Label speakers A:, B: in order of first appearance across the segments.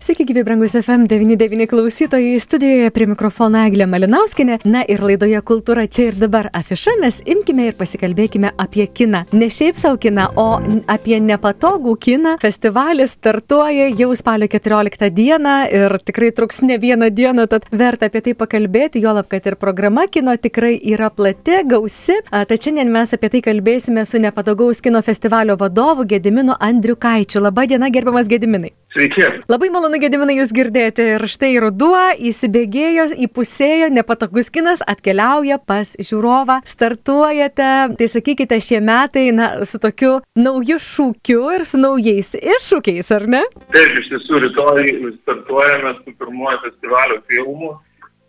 A: Sveiki, gyvi brangus FM99 klausytojai, studijoje prie mikrofono Eglė Malinauskinė. Na ir laidoje Kultūra čia ir dabar afiša mes imkime ir pasikalbėkime apie kiną. Ne šiaip savo kiną, o apie nepatogų kiną. Festivalis startuoja jau spalio 14 dieną ir tikrai truks ne vieną dieną, tad verta apie tai pakalbėti, jo lab, kad ir programa kino tikrai yra plati, gausi. Tad šiandien mes apie tai kalbėsime su nepatogaus kino festivalio vadovu Gediminu Andriukaičiu. Labadiena, gerbiamas Gediminai.
B: Sveiki.
A: Labai malonu, Gediminai, jūs girdėti. Ir štai ruduo įsibėgėjo, įpusėjo, nepatogus kinas atkeliauja pas žiūrovą, startuojate. Tai sakykite, šie metai, na, su tokiu nauju šūkiu ir su naujais iššūkiais, ar ne?
B: Taip, iš tiesų, rytoj startuojame su pirmojo festivalio filmu.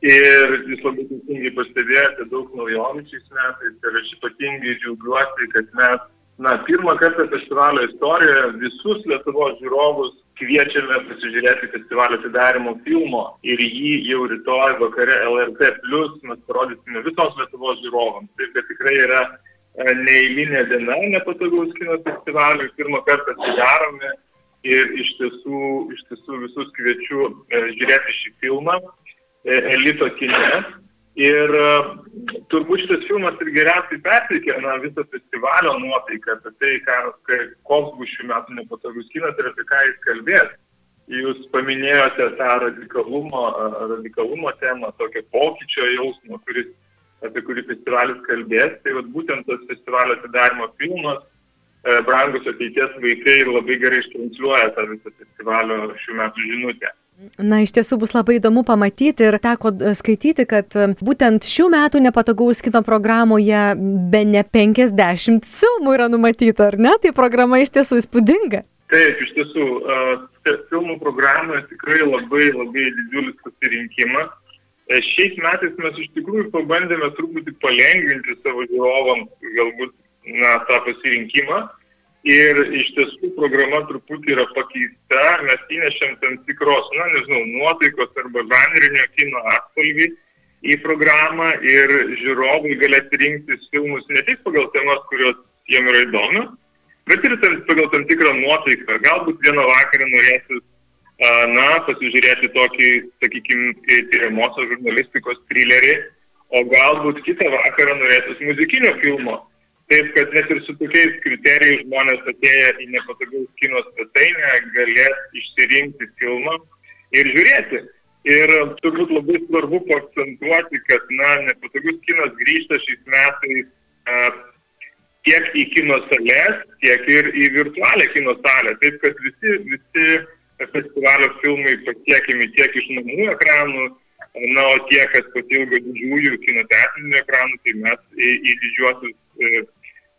B: Ir jūs labai teisingai pastebėjote daug naujovių šiais metais. Ir aš ypatingai džiaugiuosi, kad mes, na, pirmą kartą festivalio istorijoje visus Lietuvos žiūrovus kviečiame pasižiūrėti festivalio atidarimo filmo ir jį jau rytoj vakare LRT Plus mes parodysime visos Lietuvos žiūrovams. Taip, kad tikrai yra e, neįlinė diena nepatogaus kino festivaliui, pirmą kartą atidarome ir iš tiesų, iš tiesų visus kviečiu e, žiūrėti šį filmą e, Elito kine. Ir turbūt šitas filmas ir geriausiai perteikia na, visą festivalio nuotaiką apie tai, ką, kai, koks bus šių metų nepatogus kinas ir apie ką jis kalbės. Jūs paminėjote tą radikalumo, radikalumo temą, tokio pokyčio jausmo, kuris, apie kurį festivalis kalbės. Tai vat, būtent tas festivalio atidarimo filmas, e, Brangus ateities vaikai labai gerai ištransliuoja tą visą festivalio šių metų žinutę.
A: Na, iš tiesų bus labai įdomu pamatyti ir teko e, skaityti, kad e, būtent šių metų nepatogaus kino programoje be ne 50 filmų yra numatyta, ar ne? Tai programa iš tiesų įspūdinga.
B: Taip, iš tiesų, uh, filmų programoje tikrai labai labai didžiulis pasirinkimas. Šiais metais mes iš tikrųjų pabandėme truputį palengvinti savo žiūrovams galbūt na, tą pasirinkimą. Ir iš tiesų programa truputį yra pakeista, mes įnešėm tam tikros, na nežinau, nuotaikos arba žanrinio kino atspalvį į programą ir žiūrovai galės rinktis filmus ne tik pagal temas, kurios jiem yra įdomios, bet ir tam, pagal tam tikrą nuotaiką. Galbūt vieną vakarą norėsis, na, pasižiūrėti tokį, sakykime, tyriamosios žurnalistikos trilerį, o galbūt kitą vakarą norėsis muzikinio filmo Taip, kad net ir su tokiais kriterijais žmonės atėję į nepatogaus kino svetainę galės išsirinkti filmą ir žiūrėti. Ir turbūt labai svarbu paakcentuoti, kad, na, nepatogus kinas grįžta šiais metais a, tiek į kino sales, tiek ir į virtualią kino salę. Taip, kad visi, visi festivalio filmai pasiekimi tiek iš namų ekranų, na, o tie, kas pasilgo didžiųjų kino teatrinių ekranų, tai mes į, į didžiuosius E,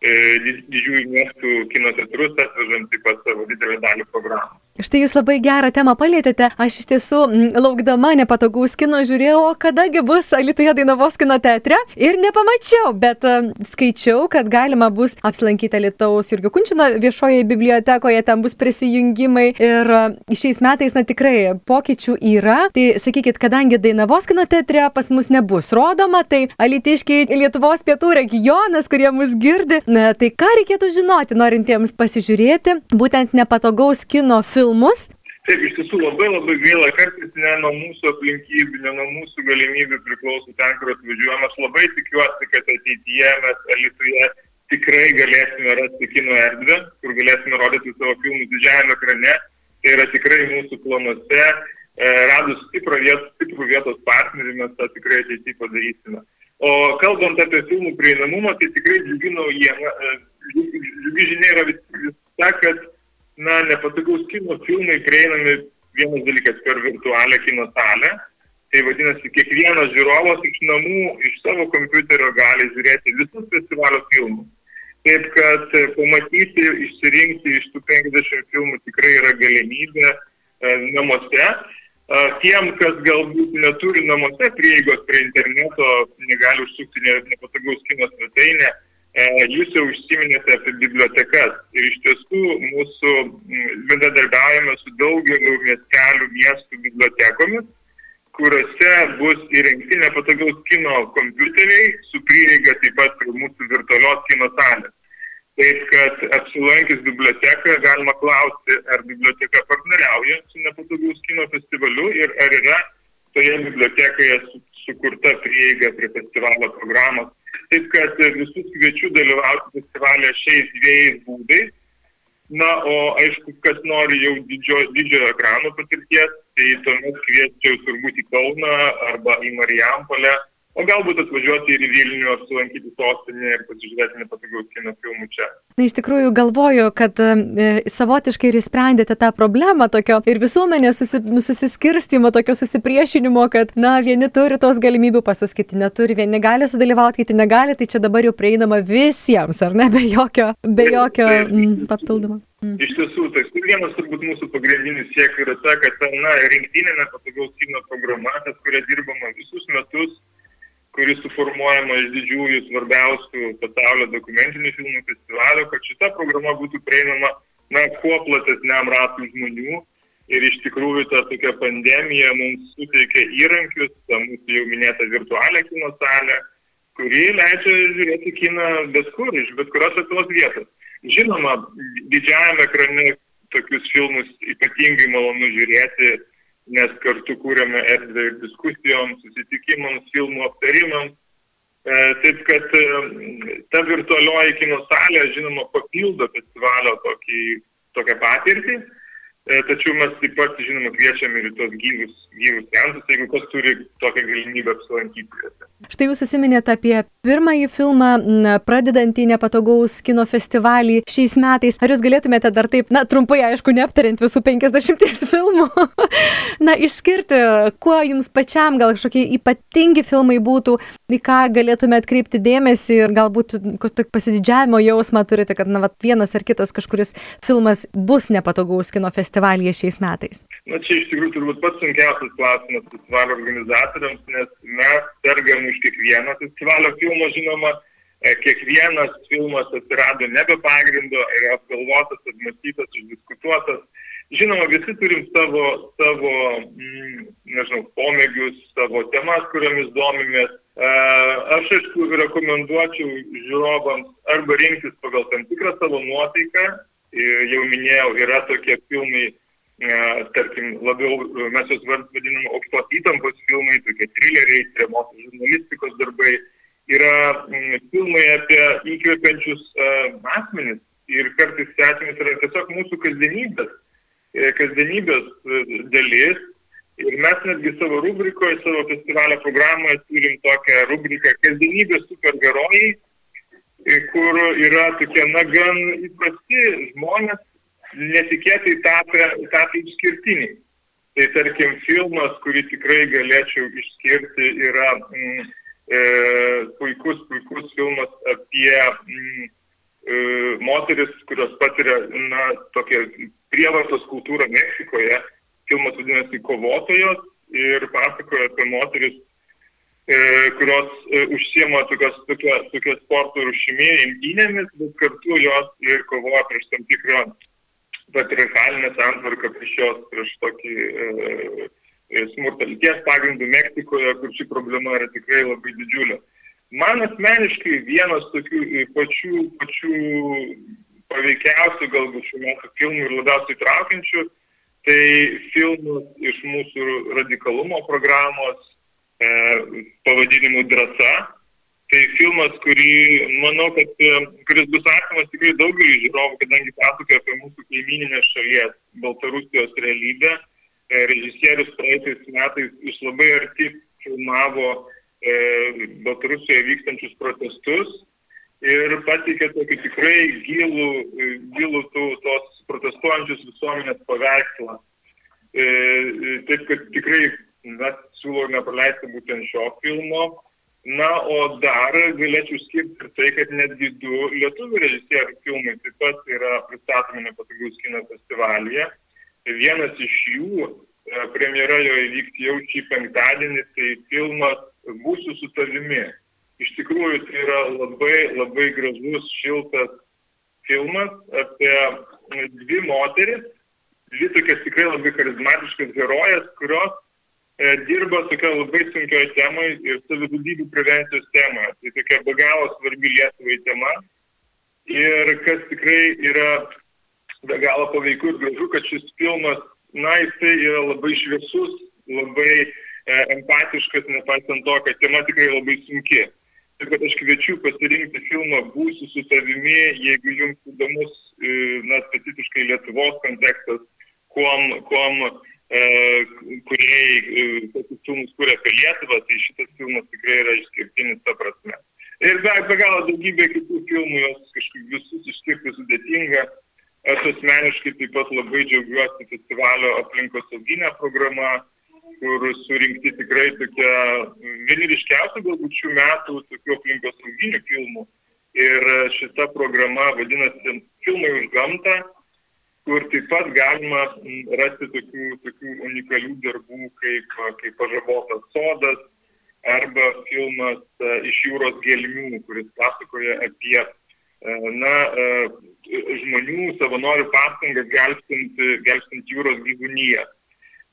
B: didžiųjų miestų kino teatrus atvežant taip pat savo didelę dalį programų.
A: Štai jūs labai gerą temą palėtėte. Aš iš tiesų, laukdama nepatogaus kino, žiūrėjau, kadagi bus Alitoje Dainavos kino teatre? Ir nepamačiau, bet skaičiau, kad galima bus apsilankyti Lietuvos Jurgio Kunčino viešoje bibliotekoje, ten bus prisijungimai. Ir šiais metais, na tikrai, pokyčių yra. Tai sakykit, kadangi Dainavos kino teatre pas mus nebus rodoma, tai Alitiškiai Lietuvos pietų regionas, kurie mus girdi, na, tai ką reikėtų žinoti, norintiems pasižiūrėti? Būtent nepatogaus kino filmų filmus?
B: Taip, iš tiesų labai labai gaila, kartais ne nuo mūsų aplinkybių, ne nuo mūsų galimybių priklauso ten, kur atvažiuojame. Aš labai tikiuosi, kad ateityje mes Alitoje tikrai galėsime rasti kino erdvę, kur galėsime rodyti savo filmus didžiajame ekrane. Tai yra tikrai mūsų planuose. E, radus stiprų vietos, stiprų vietos partnerį mes tą tikrai ateityje padarysime. O kalbant apie filmų prieinamumą, tai tikrai džiugi naujiena, e, džiugi žinia yra vis, vis ta, kad na, nepatogaus kino filmai prieinami vienas dalykas per virtualią kino salę. Tai vadinasi, kiekvienas žiūrovas iš namų, iš savo kompiuterio gali žiūrėti visus festivalio filmus. Taip kad e, pamatyti, išsirinkti iš tų 50 filmų tikrai yra galimybė e, namuose. E, tiem, kas galbūt neturi namuose prieigos prie interneto, negali užsukti nepatogaus kino svetainę, E, jūs jau užsiminėte apie bibliotekas ir iš tiesų mūsų bendradarbiavame su daugeliu miestelių, miestų bibliotekomis, kuriuose bus įrengti nepatogaus kino kompiuteriai su prieiga taip pat prie mūsų virtualios kino salės. Taip, kad apsilankęs bibliotekoje galima klausti, ar biblioteka partneriauja su nepatogaus kino festivaliu ir ar yra toje bibliotekoje sukurta prieiga prie festivalio programos. Taip, kad visus kviečiu dalyvauti festivalė šiais dviejais būdais. Na, o aišku, kas nori jau didžio, didžiojo ekrano patirties, tai tuomet kvieščiau turbūt į Kauną arba į Marijampolę o galbūt atvažiuoti ir į Vilnių, apsilankyti sostinėje ir pasižiūrėti nepatogaus kino filmų čia.
A: Na, iš tikrųjų galvoju, kad e, savotiškai ir įsprendėte tą problemą tokio ir visuomenės susi, susiskirstimo, tokio susipriešinimo, kad, na, vieni turi tos galimybių pasus, kiti neturi, vieni gali sudalyvauti, kiti negali, tai čia dabar jau prieinama visiems, ar ne, be jokio, be jokio mm, papildomo.
B: Mm. Iš tiesų, tai vienas turbūt mūsų pagrindinis siekiai yra ta, kad ta, na, rinktinė nepatogaus kino programa, ties kuria dirbama visus metus, kuris suformuojama iš didžiųjų svarbiausių pasaulio dokumentinių filmų festivalio, kad šita programa būtų prieinama na, kuo platesniam ratui žmonių. Ir iš tikrųjų ta tokia pandemija mums suteikia įrankius, ta mūsų jau minėta virtualią kino salę, kuri leidžia žiūrėti kiną bet kur, iš bet kurios tos vietos. Žinoma, didžiajame ekrane tokius filmus ypatingai malonu žiūrėti nes kartu kūrėme erdvę ir diskusijoms, susitikimams, filmų aptarimams. E, taip kad e, ta virtualioji kino salė, žinoma, papildo festivalio tokį, tokią patirtį. E, tačiau mes taip pat, žinoma, kviečiame ir tos gyvus, gyvus seansus, jeigu kas turi tokią galimybę apsilankyti juose.
A: Štai jūs susiminėte apie pirmąjį filmą, pradedantį nepatogaus kino festivalį šiais metais. Ar jūs galėtumėte dar taip, na, trumpai, aišku, neaptariant visų 50 filmų, na, išskirti, kuo jums pačiam gal kažkokie ypatingi filmai būtų, į ką galėtumėte atkreipti dėmesį ir galbūt pasididžiavimo jausmą turite, kad, na, vat, vienas ar kitas kažkuris filmas bus nepatogaus kino festivalyje šiais metais?
B: Na čia iš tikrųjų turbūt pats sunkiausias klausimas festivalio organizatoriams, nes mes sergam už kiekvieną festivalio filmą, žinoma, e, kiekvienas filmas atsirado nebe pagrindo, yra apgalvotas, apmastytas, išdiskutuotas. Žinoma, visi turim savo, savo mm, nežinau, pomėgius, savo temas, kuriomis domimės. E, aš aišku rekomenduočiau žiūrovams arba rinktis pagal tam tikrą savo nuotaiką, jau minėjau, yra tokie filmai, e, tarkim, labiau mes juos vadinam aukštos įtampos filmai, tokie trileriai, tremos žurnalistikos darbai. Yra filmai apie įkvepiančius uh, asmenis ir kartais asmenys yra tiesiog mūsų kasdienybės, e, kasdienybės dalis. Ir mes netgi savo rubrikoje, savo festivalio programoje turim tokią rubriką kasdienybės superherojai kur yra tokie, na, gan įprasti žmonės, netikėtai tapę, tapę išskirtiniai. Tai tarkim, filmas, kurį tikrai galėčiau išskirti, yra mm, e, puikus, puikus filmas apie mm, e, moteris, kurios patiria, na, tokią prievartos kultūrą Meksikoje. Filmas vadinasi Kovotojos ir pasakoja apie moteris, E, kurios e, užsiema tokios, tokia, tokia sporto rušimi, imtynėmis, bet kartu jos ir kovoja prieš tam tikrą patriarchalinę santvarką, prieš jos, prieš tokį e, e smurtą lyties pagrindų Meksikoje, kur ši problema yra tikrai labai didžiulė. Man asmeniškai vienas tokių pačių, pačių paveikiausių galbūt šių metų filmų ir labiausiai traukiančių, tai filmas iš mūsų radikalumo programos E, pavadinimu Drasa. Tai filmas, kurį, manau, kad, e, kuris bus artimas tikrai daugeliu žiūrovų, kadangi pasakoja apie mūsų kaimininės šalies, Baltarusijos realybę. E, režisierius praeitais metais iš labai arti filmavo e, Baltarusijoje vykstančius protestus ir pateikė tokį tikrai gilų, gilų tų, tos protestuojančius visuomenės paveikslą. E, taip, kad tikrai mes siūlau nepraleisti būtent šio filmo. Na, o dar galėčiau skirti ir tai, kad netgi du lietuvių režisierių filmai taip pat yra pristatomi nepatogaus kino festivalyje. Vienas iš jų, e, premjera jo įvykti jau šį penktadienį, tai filmas Būsiu su tavimi. Iš tikrųjų, tai yra labai, labai gražus, šiltas filmas apie dvi moteris, dvi tokias tikrai labai charizmatiškas herojas, kurios dirba tokia labai sunkioje temoje ir savižudybių prevencijos temoje. Tai tokia be galo svarbi Lietuvai tema. Ir kas tikrai yra be galo paveiku ir gražu, kad šis filmas, na, jisai yra labai šviesus, labai e, empatiškas, nepaisant to, kad tema tikrai labai sunki. Ir kad aš kviečiu pasirinkti filmą Būsiu su savimi, jeigu jums įdomus, e, na, specifiškai Lietuvos kontekstas, kuom, kuom e, kuriejai e, tokius filmus kuria apie Lietuvą, tai šitas filmas tikrai yra išskirtinis ta prasme. Ir be, be galo daugybė kitų filmų, jos kažkaip visus išskirti sudėtinga. Aš asmeniškai taip pat labai džiaugiuosi festivalio aplinkosauginė programa, kur surinkti tikrai tokie vieni ryškiausių galbūt šių metų tokių aplinkosauginių filmų. Ir šita programa vadinasi Filmai už gamtą kur taip pat galima rasti tokių, tokių unikalių darbų kaip, kaip pažabotas sodas arba filmas e, iš jūros gelmių, kuris pasakoja apie e, na, e, žmonių savanorių pastangas gelbstinti, gelbstinti jūros gyvūnyje.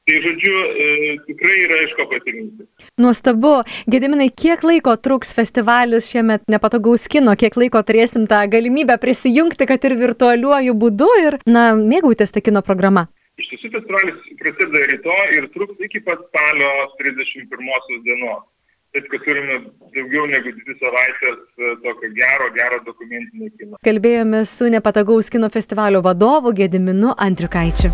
B: Tai žodžiu, e, tikrai yra iš ko pasirinkti.
A: Nuostabu. Gediminai, kiek laiko truks festivalis šiemet nepatogaus kino, kiek laiko turėsim tą galimybę prisijungti, kad ir virtualiuoju būdu ir, na, mėgautis tą kino programą?
B: Iš tiesų, festivalis prasideda rytoj ir truks iki pat spalio 31 dienos. Taip, kad turime daugiau negu dvi savaitės e, tokio gero, gero dokumentinio kino.
A: Kalbėjome su nepatogaus kino festivalio vadovu Gediminu Andriukaičiu.